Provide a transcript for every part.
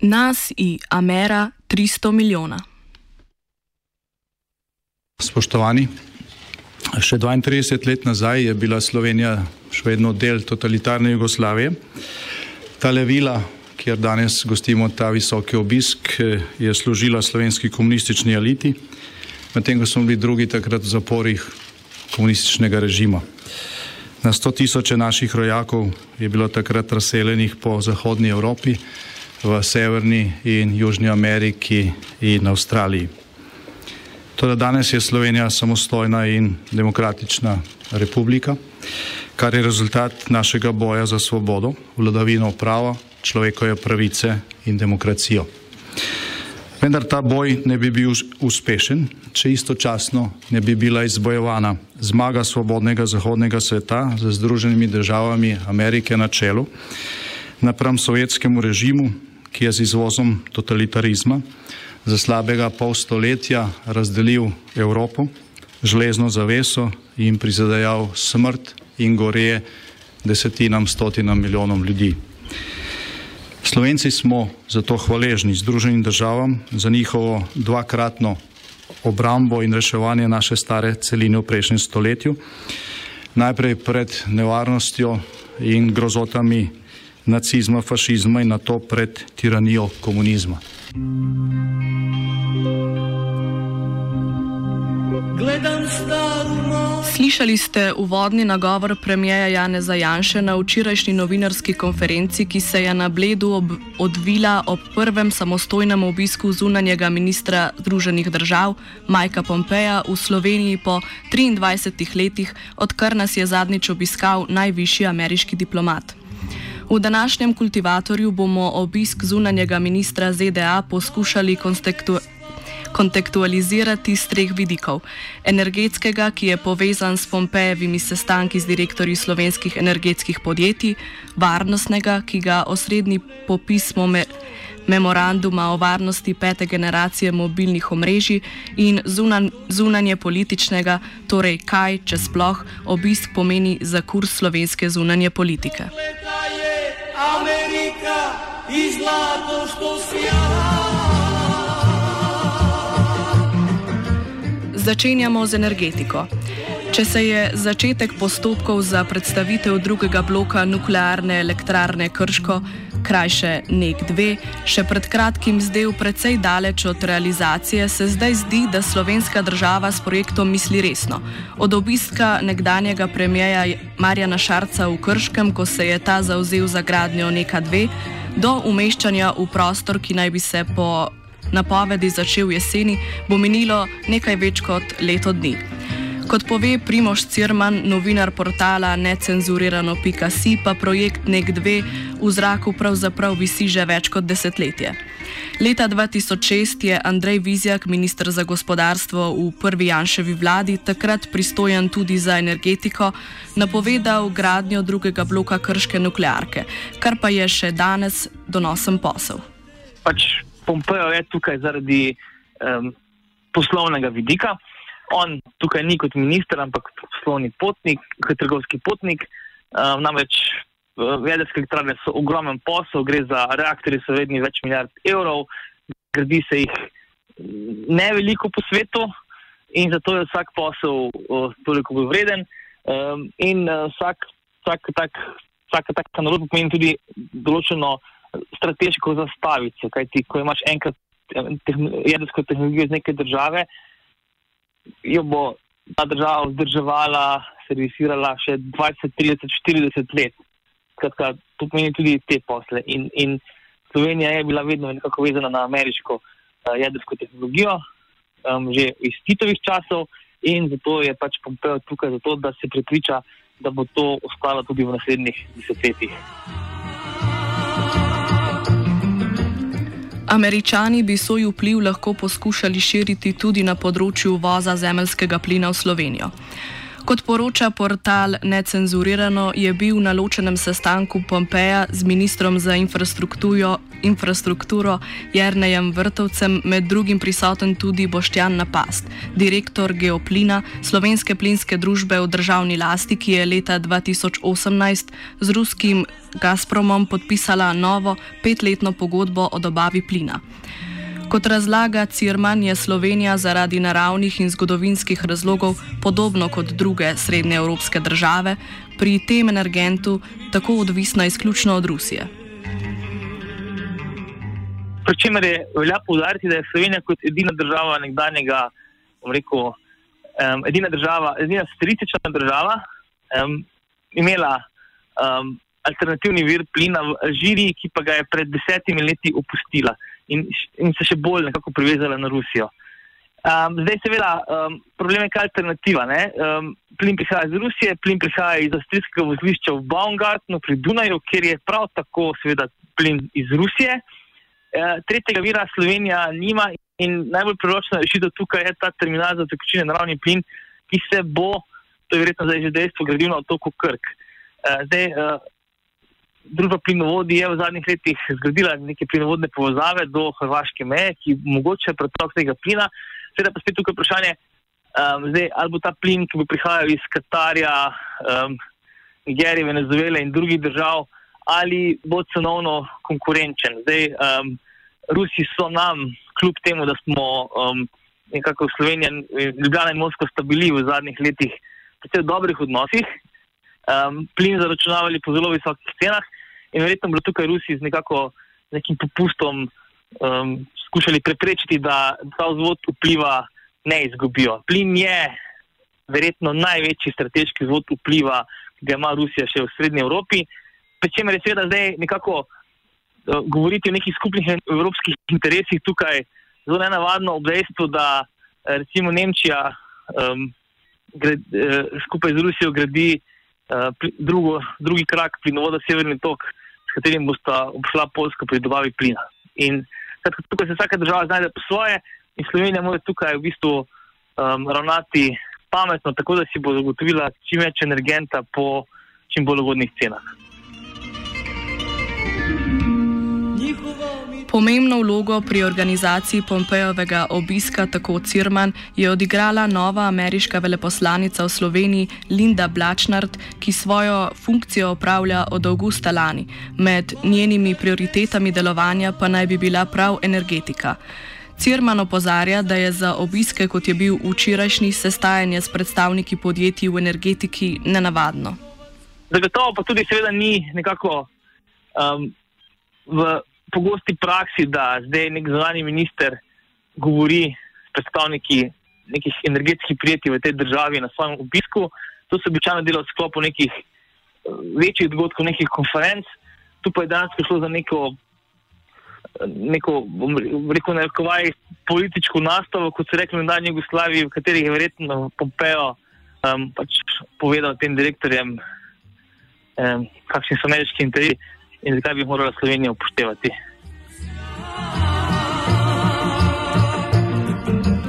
Nas i Amera 300 milijona. Spoštovani, še 32 let nazaj je bila Slovenija še vedno del totalitarne Jugoslavije. Ta levila, kjer danes gostimo ta visoki obisk, je služila slovenski komunistični eliti, medtem ko smo bili drugi takrat v zaporih komunističnega režima. Na sto tisoče naših rojakov je bilo takrat razseljenih po zahodni Evropi, v Severni in Južni Ameriki in Avstraliji. Toda danes je Slovenija samostojna in demokratična republika, kar je rezultat našega boja za svobodo, vladavino prava, človekove pravice in demokracijo. Vendar ta boj ne bi bil uspešen, če istočasno ne bi bila izbojevana zmaga svobodnega zahodnega sveta z Združenimi državami Amerike na čelu napram sovjetskemu režimu, ki je z izvozom totalitarizma za slabega pol stoletja razdelil Evropo, železno zaveso in prizadejal smrt in goreje desetinam, stotinam milijonom ljudi. Slovenci smo zato hvaležni Združenim državam za njihovo dvakratno obrambo in reševanje naše stare celine v prejšnjem stoletju, najprej pred nevarnostjo in grozotami nacizma, fašizma in na to pred tiranijo komunizma. Slišali ste uvodni nagovor premijeja Janeza Janše na včerajšnji novinarski konferenci, ki se je na Bledu odvila ob prvem samostojnem obisku zunanjega ministra Združenih držav Majka Pompeja v Sloveniji po 23 letih, odkar nas je zadnjič obiskal najvišji ameriški diplomat. V današnjem kultivatorju bomo obisk zunanjega ministra ZDA poskušali kontekstualizirati z treh vidikov: energetskega, ki je povezan s Pompejevimi sestanki z direktorji slovenskih energetskih podjetij, varnostnega, ki ga osrednji popis me memoranduma o varnosti pete generacije mobilnih omrežij. In zunan, zunanje političnega, torej kaj, če sploh, obisk pomeni za kurs slovenske zunanje politike. Amerika i zlato što Začenjamo z energetiko. Če se je začetek postopkov za predstavitev drugega bloka nuklearne elektrarne Krško, krajše NEK-2, še pred kratkim zdel precej daleč od realizacije, se zdaj zdi, da slovenska država s projektom misli resno. Od obiska nekdanjega premijeja Marjana Šarca v Krškem, ko se je ta zauzel za gradnjo NEK-2, do umeščanja v prostor, ki naj bi se po napovedi začel jeseni, bo minilo nekaj več kot leto dni. Kot pove Primoš Cirman, novinar portala necenzurirano.si, pa projekt NEK2 v zraku pravzaprav visi že več kot desetletje. Leta 2006 je Andrej Vizjak, ministr za gospodarstvo v prvi Janševi vladi, takrat pristojen tudi za energetiko, napovedal gradnjo drugega bloka krške nuklearke, kar pa je še danes donosen posel. Pač Pompejo je tukaj zaradi um, poslovnega vidika. On tukaj ni kot minister, ampak poslovni potnik, kot trgovski potnik. Um, namreč jedrske elektrarne so ogromen posel, gre za reaktorje, so vredni več milijard evrov, gradi se jih ne veliko po svetu in zato je vsak posel uh, toliko bolj vreden. Um, in uh, vsak, vsak tak, vsaka taka naložba pomeni tudi določeno strateško zastavico, kajti ko imaš enkrat jedrsko tehnologijo iz neke države, jo bo ta država vzdrževala, servisirala še 20, 30, 40 let. Skratka, to pomeni tudi te posle. In, in Slovenija je bila vedno nekako vezana na ameriško uh, jedrsko tehnologijo, um, že iz Titovih časov, in zato je pač Pompeo tukaj, zato, da se prepriča, da bo to ostalo tudi v naslednjih desetletjih. Američani bi svoj vpliv lahko poskušali širiti tudi na področju uvoza zemljskega plina v Slovenijo. Kot poroča portal Necenzurirano, je bil na ločenem sestanku Pompeja z ministrom za infrastrukturo, infrastrukturo Jrnejem Vrtovcem, med drugim prisoten tudi Boštjan Napast, direktor Geoplina, slovenske plinske družbe v državni lasti, ki je leta 2018 z ruskim Gazpromom podpisala novo petletno pogodbo o dobavi plina. Kot razlaga Cirman, je Slovenija zaradi naravnih in zgodovinskih razlogov, podobno kot druge srednjeevropske države, pri tem energentu tako odvisna izključno od Rusije. Pričemer je velja poudariti, da je Slovenija kot edina država nekdanjega, bom rekel, um, edina država, edina socialistična država, um, imela um, alternativni vir plina v Alžiriji, ki pa ga je pred desetimi leti opustila in, in se še bolj nekako privezala na Rusijo. Um, zdaj, seveda, um, problem je, kaj je alternativa. Um, plin prihaja iz Rusije, plin prihaja iz avstrijskega vozlišča v Baumgartnu pri Dunaju, kjer je prav tako, seveda, plin iz Rusije. Uh, tretjega vira Slovenija nima in najbolj priročna rešitev tukaj je ta terminal za tekočine naravni plin, ki se bo, to je verjetno zdaj že dejstvo, gradil na otoku Krk. Uh, zdaj, uh, družba plinovodi je v zadnjih letih zgradila neke plinovodne povezave do Hrvaške meje, ki omogoča pretok tega plina. Seveda pa spet tukaj vprašanje, um, zdaj, ali bo ta plin, ki bo prihajal iz Katarja, um, Nigerije, Venezuele in drugih držav, ali bo cenovno konkurenčen. Zdaj, um, Rusi so nam, kljub temu, da smo um, nekako v Sloveniji, Ljubljana in Moskva, stabili v zadnjih letih v dobrih odnosih, um, plin zaračunavali po zelo visokih cenah in verjetno bodo tukaj Rusi z nekako nekim popustom um, skušali preprečiti, da ta vzvod vpliva ne izgubijo. Plin je verjetno največji strateški vzvod vpliva, ki ga ima Rusija še v Srednji Evropi, pri čemer je seveda zdaj nekako uh, govoriti o nekih skupnih evropskih interesih tukaj zelo nenavadno ob dejstvu, da recimo Nemčija um, gre, uh, skupaj z Rusijo gradi uh, drugo, drugi krak plinovoda Severni tok, katerim bosta obšla Poljska pri dobavi plina. In tako, tukaj se vsaka država znajde po svoje, in Slovenija mora tukaj v bistvu um, ravnati pametno, tako da si bo zagotovila čim več energenta po čim bolj ugodnih cenah. Pomembno vlogo pri organizaciji Pompejovega obiska, tako Cirman, je odigrala nova ameriška veleposlanica v Sloveniji Linda Blačnard, ki svojo funkcijo opravlja od avgusta lani. Med njenimi prioritetami delovanja pa naj bi bila prav energetika. Cirman opozarja, da je za obiske, kot je bil včerajšnji sestajanje s predstavniki podjetij v energetiki, nenavadno. Zagotovo pa tudi, seveda, ni nekako um, v pogosti praksi, da zdaj nek zunani minister govori s predstavniki nekih energetskih podjetij v tej državi na svojem obisku. To se običajno dela v sklopu nekih eh, večjih dogodkov, nekih konferenc. Tu pa je danes šlo za neko, neko rekel, nekovaj politično nastavo, kot se reče v Dani Jugoslaviji, v kateri je verjetno Pompeo um, pač povedal tem direktorjem, um, kakšni so ameriški interesi in zakaj bi morala Slovenija upoštevati.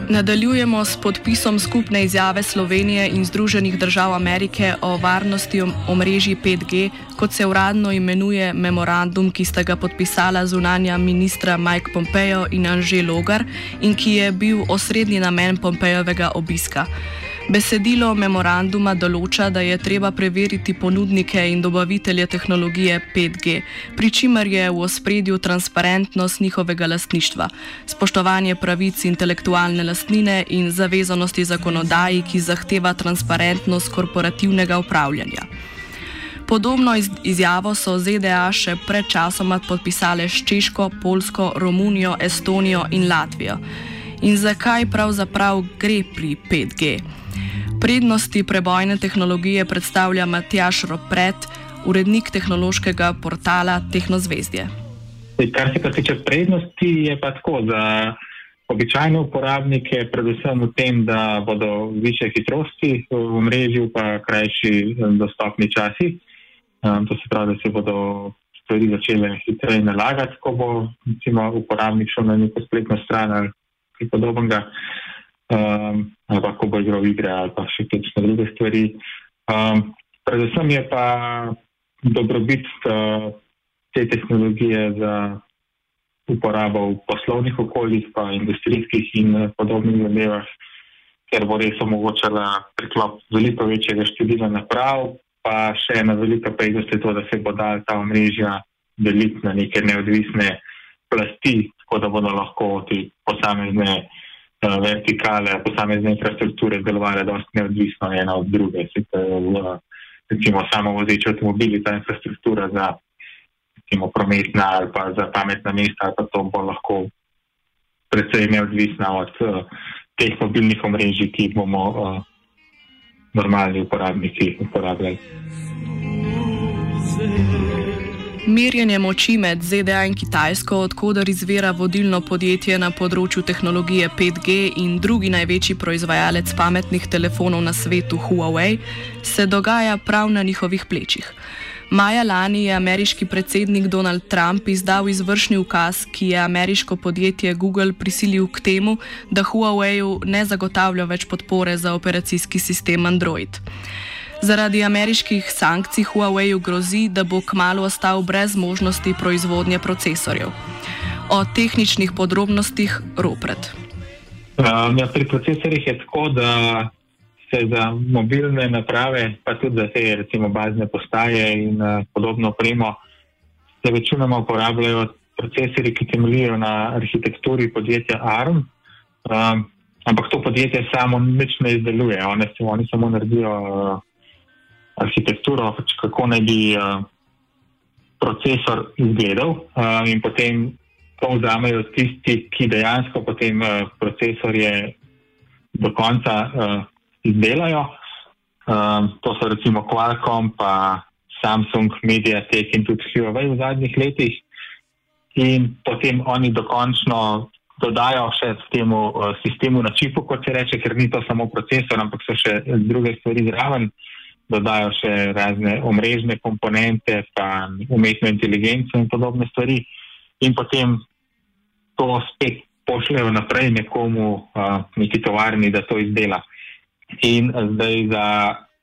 Nadaljujemo s podpisom skupne izjave Slovenije in Združenih držav Amerike o varnosti omrežji 5G, kot se uradno imenuje memorandum, ki sta ga podpisala zunanja ministra Mike Pompeo in Anže Logar in ki je bil osrednji namen Pompejovega obiska. Besedilo memoranduma določa, da je treba preveriti ponudnike in dobavitelje tehnologije 5G, pri čimer je v ospredju transparentnost njihovega lastništva, spoštovanje pravic intelektualne lastnine in zavezanosti zakonodaji, ki zahteva transparentnost korporativnega upravljanja. Podobno iz izjavo so ZDA še pred časoma podpisale s Češko, Polsko, Romunijo, Estonijo in Latvijo. In zakaj pravzaprav gre pri 5G? Prednosti prebojne tehnologije predstavlja Matjaš Ropret, urednik tehnološkega portala Tehnozvezdje. Kar se pa tiče prednosti, je pa tako za običajne uporabnike, predvsem v tem, da bodo više hitrosti v mreži, pa krajši dostopni časi. Um, to se pravi, da se bodo stvari začele hitreje nalagati, ko bo recimo, uporabnik šel na neko spletno stran ali kaj podobnega, um, ali pa ko bo igral igre ali pa še kakšne druge stvari. Um, predvsem je pa dobrobit uh, te tehnologije za uporabo v poslovnih okoljih, pa industrijskih in uh, podobnih zadevah, ker bo res omogočala priklop veliko večjega števila naprav, pa še ena velika prednost je to, da se bo dal ta omrežja deliti na neke neodvisne plasti, tako da bodo lahko ti posamezne uh, vertikale, posamezne infrastrukture delovale dosti neodvisno ena od druge. Recimo samo vozeči avtomobili, ta infrastruktura za recimo, prometna ali pa za pametna mesta, pa to bo lahko predvsej neodvisna od uh, teh mobilnih omrežij, ki jih bomo uh, normalni uporabniki uporabljali. Merjenje moči med ZDA in Kitajsko, odkudar izvira vodilno podjetje na področju tehnologije 5G in drugi največji proizvajalec pametnih telefonov na svetu Huawei, se dogaja prav na njihovih plečih. Maja lani je ameriški predsednik Donald Trump izdal izvršni ukaz, ki je ameriško podjetje Google prisilil k temu, da Huawei ne zagotavlja več podpore za operacijski sistem Android. Zaradi ameriških sankcij Huawei grozi, da bo kmalo ostal brez možnosti proizvodnje procesorjev. O tehničnih podrobnostih Ropret. Um, ja, pri procesorjih je tako, da se za mobilne naprave, pa tudi za te recimo bazne postaje in uh, podobno opremo, se večinoma uporabljajo procesori, ki temeljijo na arhitekturi podjetja ARM. Um, ampak to podjetje samo nič ne izdeluje, oni, samo naredijo. Arhitekturo, pač kako naj bi uh, procesor izgledal, uh, in potem to vzamejo tisti, ki dejansko potem uh, procesorje do konca uh, izdelajo. Uh, to so recimo Qualcomm, pa Samsung, Mediatek in tudi Huawei v zadnjih letih. In potem oni dokončno dodajo še temu uh, sistemu na čipu, kot se reče, ker ni to samo procesor, ampak so še druge stvari zraven. Uh, dodajo še razne omrežne komponente, pa umetno inteligenco in podobne stvari, in potem to spet pošljajo naprej nekomu, neki tovarni, da to izdela. In zdaj za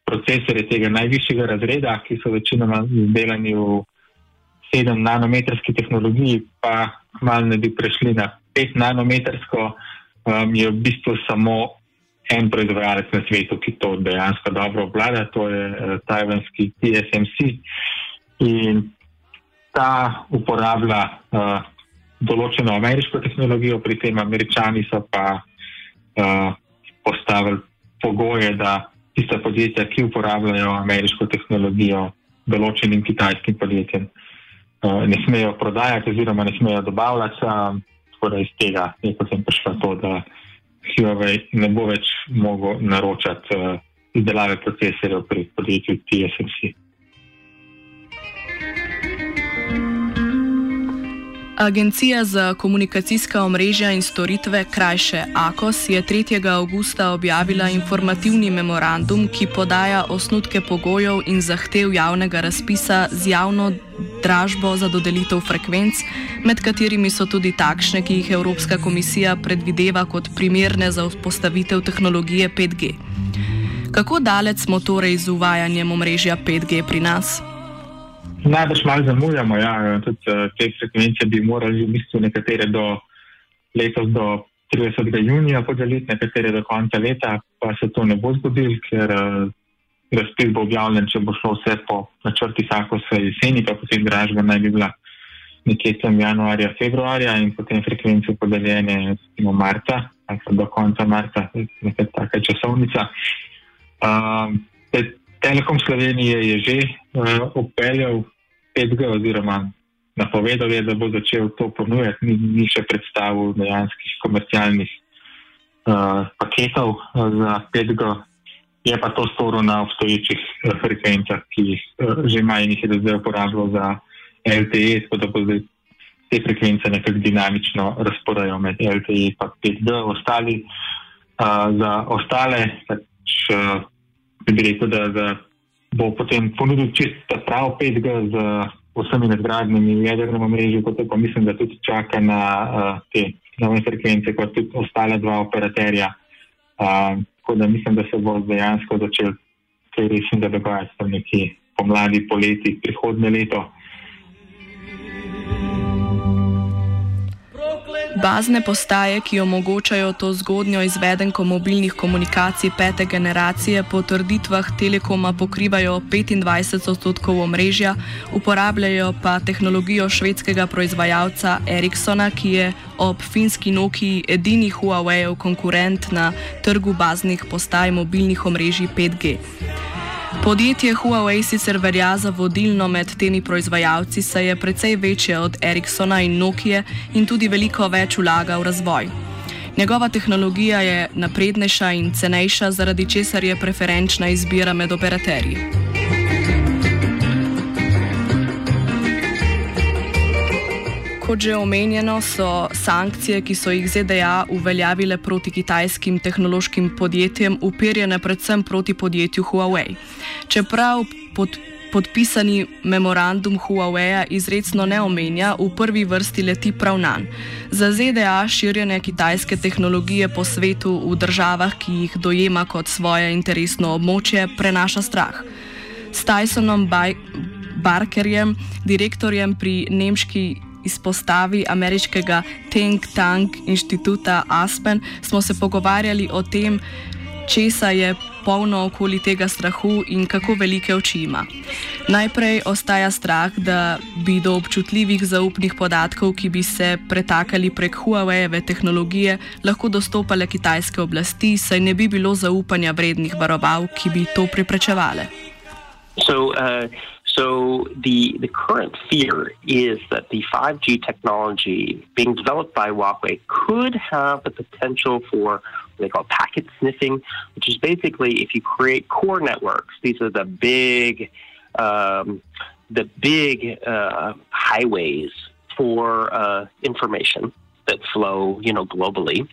procesore tega najvišjega razreda, ki so večinoma izdelani v 7 nanometrski tehnologiji, pa malo ne bi prešli na 5 nanometrsko, um, je v bistvu samo en proizvajalec na svetu, ki to dejansko dobro obvlada, to je uh, tajvanski TSMC. In ta uporablja uh, določeno ameriško tehnologijo, pri tem američani so pa uh, postavili pogoje, da tiste podjetja, ki uporabljajo ameriško tehnologijo, določenim kitajskim podjetjem uh, ne smejo prodajati oziroma ne smejo dobavljati. Uh, tako da iz tega je potem prišlo to, da Huawei ne bo več mogel naročati uh, izdelave procesorjev pri podjetju TSMC. Agencija za komunikacijska omrežja in storitve, krajše AKOS, je 3. augusta objavila informativni memorandum, ki podaja osnutke pogojev in zahtev javnega razpisa z javno dražbo za dodelitev frekvenc, med katerimi so tudi takšne, ki jih Evropska komisija predvideva kot primerne za vzpostavitev tehnologije 5G. Kako daleč smo torej z uvajanjem omrežja 5G pri nas? Najbrž malo zamujamo, ja, tudi uh, te frekvence bi morali v bistvu nekatere do letos do 30. junija podeliti, nekatere do konca leta, pa se to ne bo zgodilo, ker uh, razpis bo objavljen, če bo šlo vse po načrti vsako se jeseni, pa potem dražba naj bi bila nekje tam januarja, februarja in potem frekvence podeljene recimo marca, ali do konca marca, nekaj taka časovnica. Uh, Telekom Slovenije je že uh, upeljal 5G oziroma napovedal je, da bo začel to ponujati, ni, ni še predstavil dejanskih komercialnih uh, paketov uh, za 5G. Je pa to storil na obstoječih uh, frekvencah, ki jih uh, že ima in jih je do zdaj uporabljal za LTE, tako da bo zdaj te frekvence nekako dinamično razporejajo med LTE in 5G. Ostali, uh, za ostale pač, uh, bi rekel, da, da bo potem ponudil čist prav 5G z vsemi nadgradnimi jedrnimi omrežji, kot pa mislim, da tudi čaka na uh, te nove frekvence, kot tudi ostale dva operaterja. Uh, tako da mislim, da se bo dejansko začel kaj resnega dogajati tam neki pomladi, poleti, prihodne leto. Bazne postaje, ki omogočajo to zgodnjo izvedenko mobilnih komunikacij pete generacije, po trditvah Telekoma pokrivajo 25 odstotkov omrežja, uporabljajo pa tehnologijo švedskega proizvajalca Ericssona, ki je ob finski Nokiji edini Huawei-ov konkurent na trgu baznih postaj mobilnih omrežij 5G. Podjetje Huawei sicer velja za vodilno med temi proizvajalci, saj je precej večje od Ericssona in Nokije in tudi veliko več vlaga v razvoj. Njegova tehnologija je naprednejša in cenejša, zaradi česar je preferenčna izbira med operaterji. Kot že omenjeno, so sankcije, ki so jih ZDA uveljavile proti kitajskim tehnološkim podjetjem, uperjene predvsem proti podjetju Huawei. Čeprav pod, podpisani memorandum Huawei izredno ne omenja, v prvi vrsti leti prav nan. Za ZDA širjenje kitajske tehnologije po svetu v državah, ki jih dojema kot svoje interesno območje, prenaša strah. S Tysonom Barkerjem, direktorjem pri nemški izpostavi ameriškega think tank inštituta Aspen, smo se pogovarjali o tem, česa je polno okoli tega strahu in kako velike oči ima. Najprej ostaja strah, da bi do občutljivih zaupnih podatkov, ki bi se pretakali prek Huawei-eve tehnologije, lahko dostopale kitajske oblasti, saj ne bi bilo zaupanja vrednih varoval, ki bi to preprečevale. So, uh... So the, the current fear is that the 5G technology being developed by Huawei could have the potential for what they call packet sniffing, which is basically if you create core networks, these are the big, um, the big uh, highways for uh, information that flow, you know, globally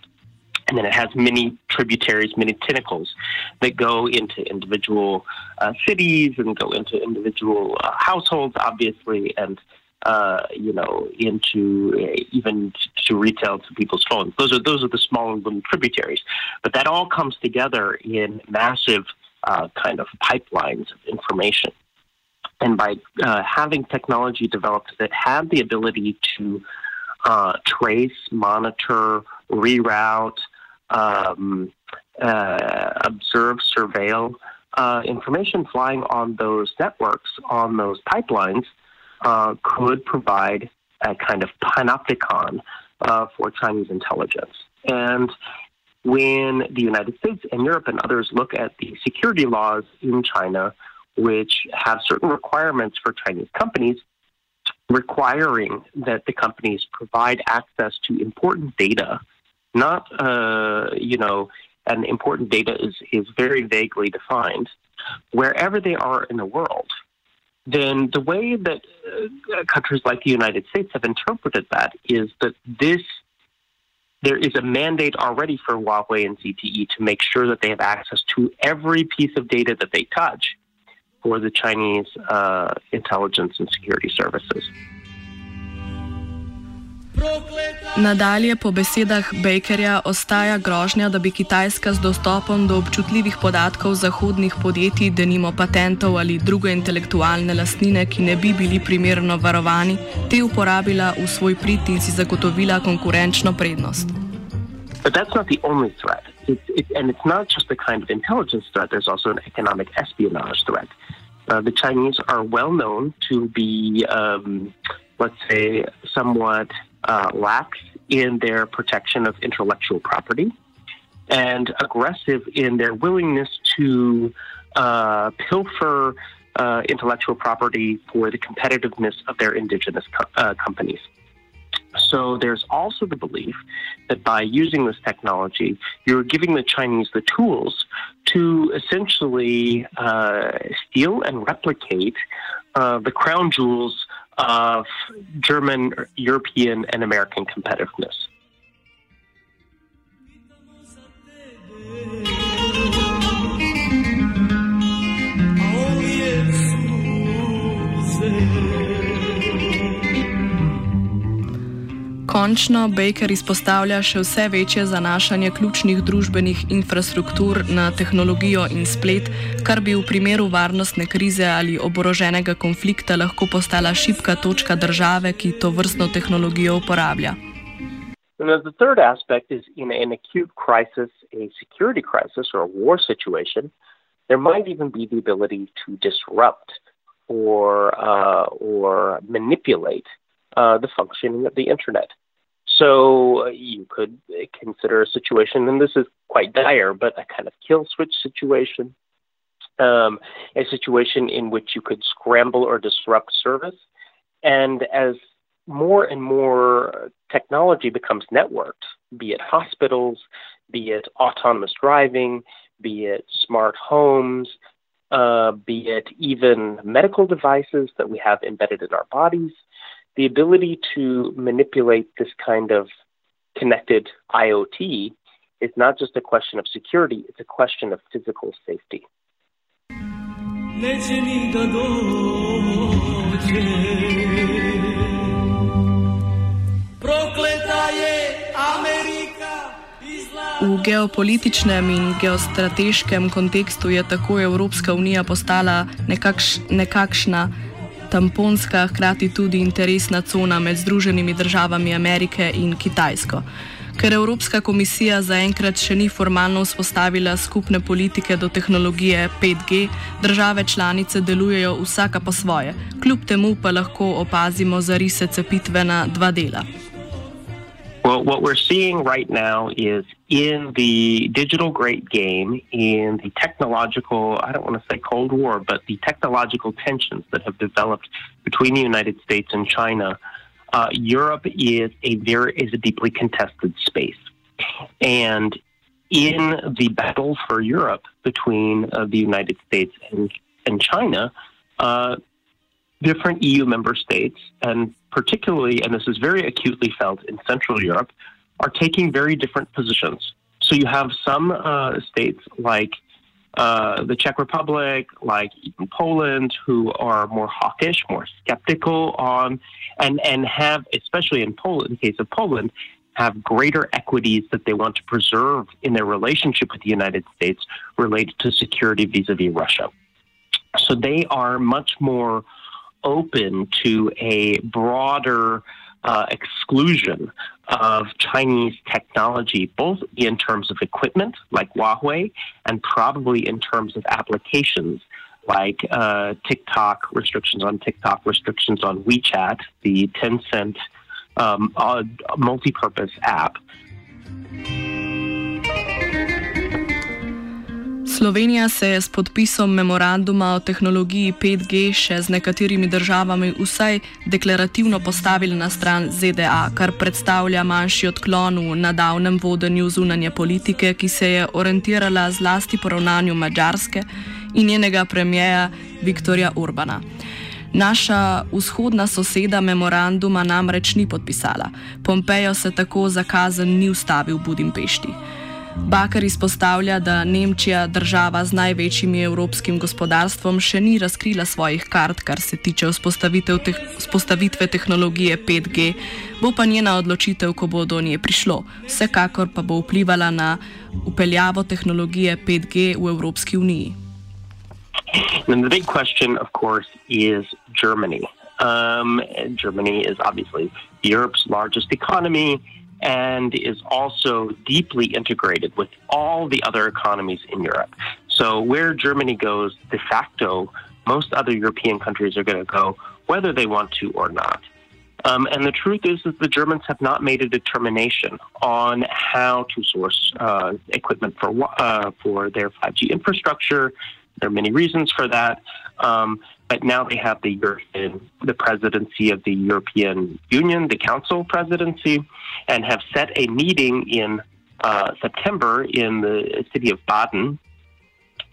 and then it has many tributaries, many tentacles that go into individual uh, cities and go into individual uh, households, obviously, and uh, you know into uh, even to retail to people's phones. Those are those are the smaller little tributaries, but that all comes together in massive uh, kind of pipelines of information. And by uh, having technology developed that had the ability to trace, monitor, reroute, um, uh, observe, surveil uh, information flying on those networks, on those pipelines, uh, could provide a kind of panopticon uh, for Chinese intelligence. And when the United States and Europe and others look at the security laws in China, which have certain requirements for Chinese companies, requiring that the companies provide access to important data not uh, you know, and important data is is very vaguely defined. Wherever they are in the world, then the way that uh, countries like the United States have interpreted that is that this there is a mandate already for Huawei and CTE to make sure that they have access to every piece of data that they touch for the Chinese uh, intelligence and security services. Nadalje po besedah Bakerja ostaja grožnja, da bi Kitajska z dostopom do občutljivih podatkov zahodnih podjetij, denimo patentov ali druge intelektualne lastnine, ki ne bi bili primerno varovani, te uporabila v svoj prid in si zagotovila konkurenčno prednost. But that's not the only threat. It's, it, and it's not just a kind of intelligence threat, there's also an economic espionage threat. Uh, the Chinese are well known to be, um, let's say, somewhat uh, lax in their protection of intellectual property and aggressive in their willingness to uh, pilfer uh, intellectual property for the competitiveness of their indigenous co- uh, companies. So there's also the belief that by using this technology, you're giving the Chinese the tools to essentially uh, steal and replicate uh, the crown jewels of German, European, and American competitiveness. Končno Baker izpostavlja še vse večje zanašanje ključnih družbenih infrastruktur na tehnologijo in splet, kar bi v primeru varnostne krize ali oboroženega konflikta lahko postala šipka točka države, ki to vrstno tehnologijo uporablja. The third aspect is in an acute crisis, a security crisis or a war situation, there might even be the ability to disrupt or, uh, or manipulate uh, the functioning of the internet. So uh, you could consider a situation, and this is quite dire, but a kind of kill switch situation, um, a situation in which you could scramble or disrupt service. And as more and more technology becomes networked, be it hospitals, be it autonomous driving, be it smart homes, uh, be it even medical devices that we have embedded in our bodies, the ability to manipulate this kind of connected IoT is not just a question of security, it's a question of physical safety. V geopolitičnem in geostrateškem kontekstu je tako Evropska unija postala nekakš, nekakšna tamponska, hkrati tudi interesna cona med Združenimi državami Amerike in Kitajsko. Ker Evropska komisija zaenkrat še ni formalno vzpostavila skupne politike do tehnologije 5G, države članice delujejo vsaka po svoje, kljub temu pa lahko opazimo zarise cepitve na dva dela. Well, what we're seeing right now is in the digital great game, in the technological, I don't want to say Cold War, but the technological tensions that have developed between the United States and China, uh, Europe is a very is a deeply contested space, and in the battle for Europe between uh, the United States and and China, uh, different EU member states, and particularly, and this is very acutely felt in Central Europe, are taking very different positions. So you have some uh, states like uh, the Czech Republic, like Poland, who are more hawkish, more skeptical on, and and have, especially in Poland, in the case of Poland, have greater equities that they want to preserve in their relationship with the United States related to security vis-a-vis Russia. So they are much more open to a broader uh, exclusion of Chinese technology, both in terms of equipment like Huawei and probably in terms of applications like uh, TikTok, restrictions on TikTok, restrictions on WeChat, the Tencent um, uh, multi purpose app. Slovenija se je s podpisom memoranduma o tehnologiji 5G še z nekaterimi državami vsaj deklarativno postavila na stran ZDA, kar predstavlja manjši odklon v nadavnem vodenju zunanje politike, ki se je orientirala zlasti po ravnanju Mačarske in njenega premijeja Viktorja Urbana. Naša vzhodna soseda memoranduma namreč ni podpisala. Pompejo se tako zakazen ni ustavil v Budimpešti. Bakar izpostavlja, da Nemčija, država z največjim evropskim gospodarstvom, še ni razkrila svojih kart, kar se tiče vzpostavitve tehnologije 5G, bo pa njena odločitev, ko bo do nje prišlo. Vsekakor pa bo vplivala na upeljavo tehnologije 5G v Evropski uniji. And the big question, of course, is Germany. Um, Germany is obviously Europe's largest economy. And is also deeply integrated with all the other economies in Europe. So, where Germany goes de facto, most other European countries are going to go, whether they want to or not. Um, and the truth is that the Germans have not made a determination on how to source uh, equipment for uh, for their 5G infrastructure. There are many reasons for that, um, but now they have the European, the presidency of the European Union, the Council presidency, and have set a meeting in uh, September in the city of Baden,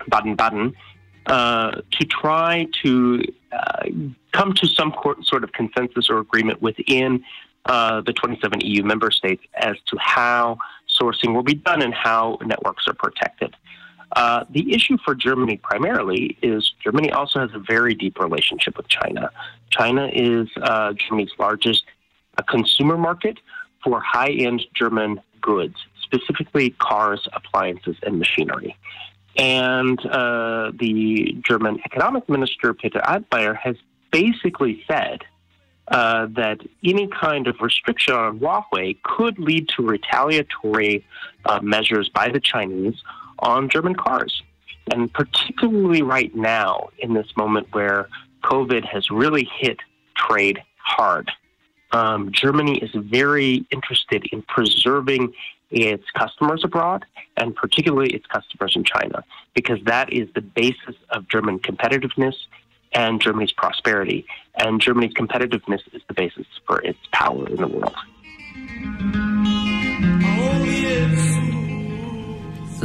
Baden-Baden, uh, to try to uh, come to some sort of consensus or agreement within uh, the 27 EU member states as to how sourcing will be done and how networks are protected. Uh, the issue for Germany primarily is Germany also has a very deep relationship with China. China is uh, Germany's largest uh, consumer market for high end German goods, specifically cars, appliances, and machinery. And uh, the German economic minister, Peter Altmaier, has basically said uh, that any kind of restriction on Huawei could lead to retaliatory uh, measures by the Chinese on German cars. And particularly right now, in this moment where COVID has really hit trade hard, um, Germany is very interested in preserving its customers abroad and particularly its customers in China, because that is the basis of German competitiveness and Germany's prosperity. And Germany's competitiveness is the basis for its power in the world.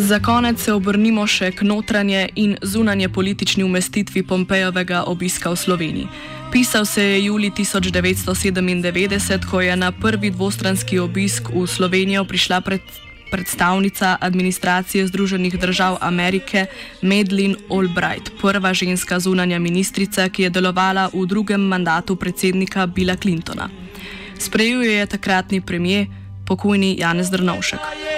Za konec se obrnimo še k notranje in zunanje politični umestitvi Pompejovega obiska v Sloveniji. Pisal se je juli 1997, ko je na prvi dvostranski obisk v Slovenijo prišla pred, predstavnica administracije Združenih držav Amerike Medlin Albright, prva ženska zunanja ministrica, ki je delovala v drugem mandatu predsednika Billa Clintona. Sprejel je takratni premijer, pokojni Janez Drnovšek.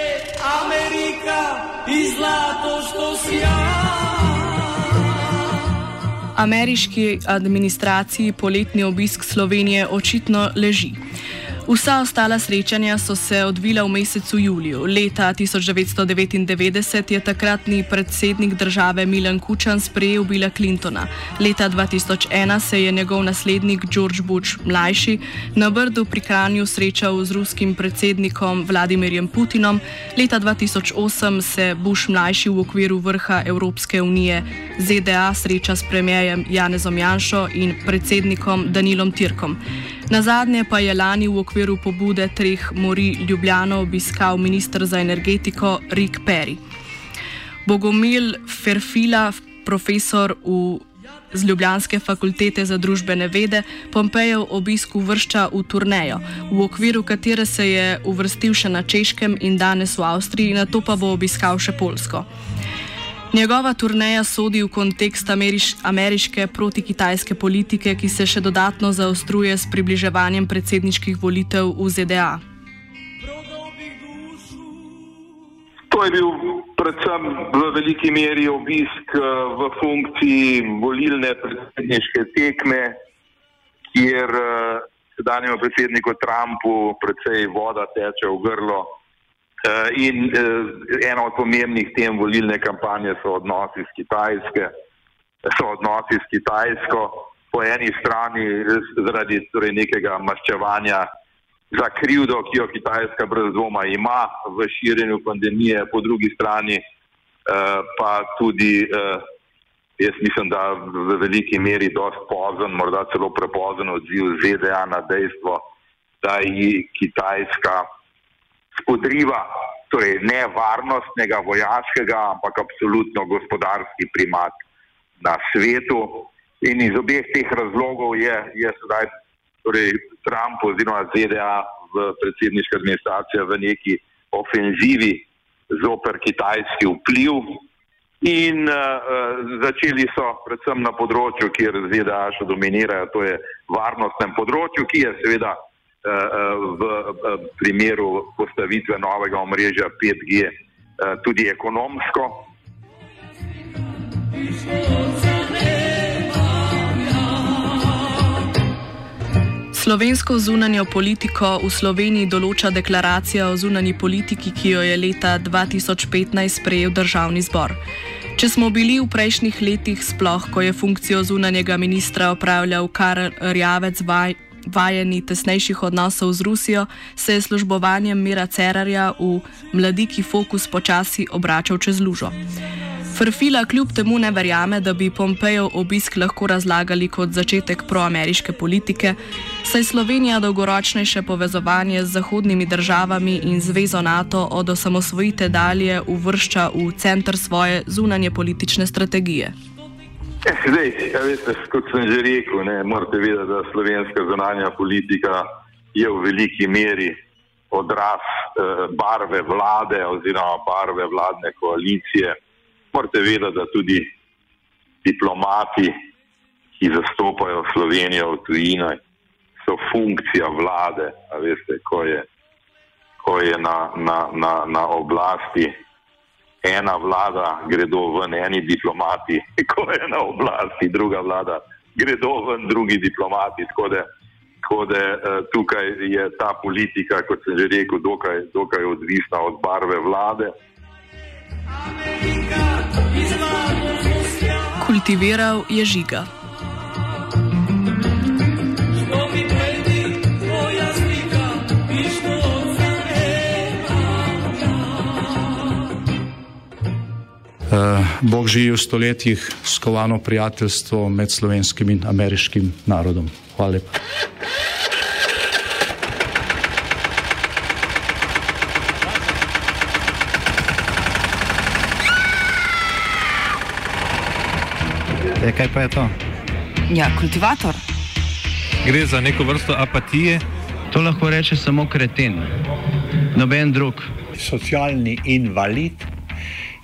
Ameriški administraciji poletni obisk Slovenije očitno leži. Vsa ostala srečanja so se odvila v mesecu juliju. Leta 1999 je takratni predsednik države Milan Kučan sprejel Bila Clintona. Leta 2001 se je njegov naslednik George Bush mlajši na Brdu pri Kranju srečal z ruskim predsednikom Vladimirjem Putinom. Leta 2008 se Bush mlajši v okviru vrha Evropske unije ZDA sreča s premijejem Janezom Janšo in predsednikom Danilom Tirkom. Na zadnje pa je lani v okviru pobude treh mori Ljubljano obiskal ministr za energetiko Rick Perry. Bogomil Ferfila, profesor v z Ljubljanske fakultete za družbene vede, Pompejev obisk uvršča v turnejo, v okviru katere se je uvrstil še na Češkem in danes v Avstriji, na to pa bo obiskal še Polsko. Njegova turneja sodi v kontekst ameriš ameriške protikitajske politike, ki se še dodatno zaostruje s približevanjem predsedniških volitev v ZDA. To je bil predvsem v veliki meri obisk eh, v funkciji volilne predsedniške tekme, kjer eh, sedanjemu predsedniku Trumpu precej voda teče v grlo. Eh, in uh, ena od pomembnih tem volilne kampanje so odnosi s Kitajske, so odnosi s Kitajsko, po eni strani zaradi torej, nekega maščevanja za krivdo, ki jo Kitajska brez dvoma ima v širjenju pandemije, po drugi strani pa tudi, jaz mislim, da v veliki meri dost pozen, morda celo prepozen odziv ZDA na dejstvo, da ji Kitajska spodriva, torej ne varnostnega, vojaškega, ampak absolutno gospodarski primat na svetu. In iz obeh teh razlogov je, je sedaj torej, Trump oziroma ZDA v predsedniški administraciji v neki ofenzivi zoper kitajski vpliv. In uh, začeli so predvsem na področju, kjer ZDA še dominirajo, to je varnostnem področju, ki je seveda v primeru postavitve novega omrežja 5G eh, tudi ekonomsko. Slovensko zunanjo politiko v Sloveniji določa deklaracija o zunanji politiki, ki jo je leta 2015 sprejel državni zbor. Če smo bili v prejšnjih letih, sploh ko je funkcijo zunanjega ministra opravljal Karl Rjavec vajeni tesnejših odnosov z Rusijo, se je službovanjem Mira Cerarja v mladiki fokus počasi obračal čez lužo. Frfila kljub temu ne verjame, da bi Pompejev obisk lahko razlagali kot začetek proameriške politike, saj Slovenija dolgoročnejše povezovanje z zahodnimi državami in zvezo NATO od osamosvojite dalje uvršča v center svoje zunanje politične strategije. Zdaj, ja, veste, kot sem že rekel, ne, morate vedeti, da slovenska zunanja politika je v veliki meri odraz eh, barve vlade oziroma barve vladne koalicije. Morate vedeti, da tudi diplomati, ki zastopajo Slovenijo v tujino, so funkcija vlade. A veste, ko je, ko je na, na, na, na oblasti ena vlada, gredo ven eni diplomati, ko je na oblasti druga vlada, gredo ven drugi diplomati. Tako da, tako da eh, tukaj je ta politika, kot sem že rekel, dokaj, dokaj odvisna od barve vlade. Kultiviral je žiga. Bog živi v stoletjih skovano prijateljstvo med slovenskim in ameriškim narodom. Hvala lepa. E, kaj pa je to? Ja, kultivator. Gre za neko vrsto apatije. To lahko reče samo kreten, noben drug. Socialni invalid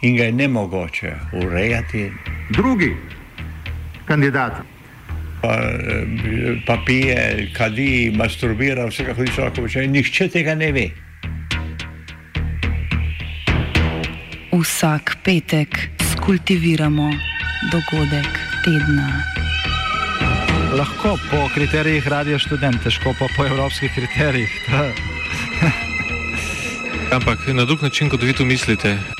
in ga je ne mogoče urejati. Drugi kandidat. Pa, eh, pa pije, kadi, masturbira, vse kako človek počne. Nihče tega ne ve. Vsak petek skultiviramo dogodek tedna. Lahko po kriterijih radio študent, težko pa po evropskih kriterijih. Ampak na drug način, kot vi to mislite.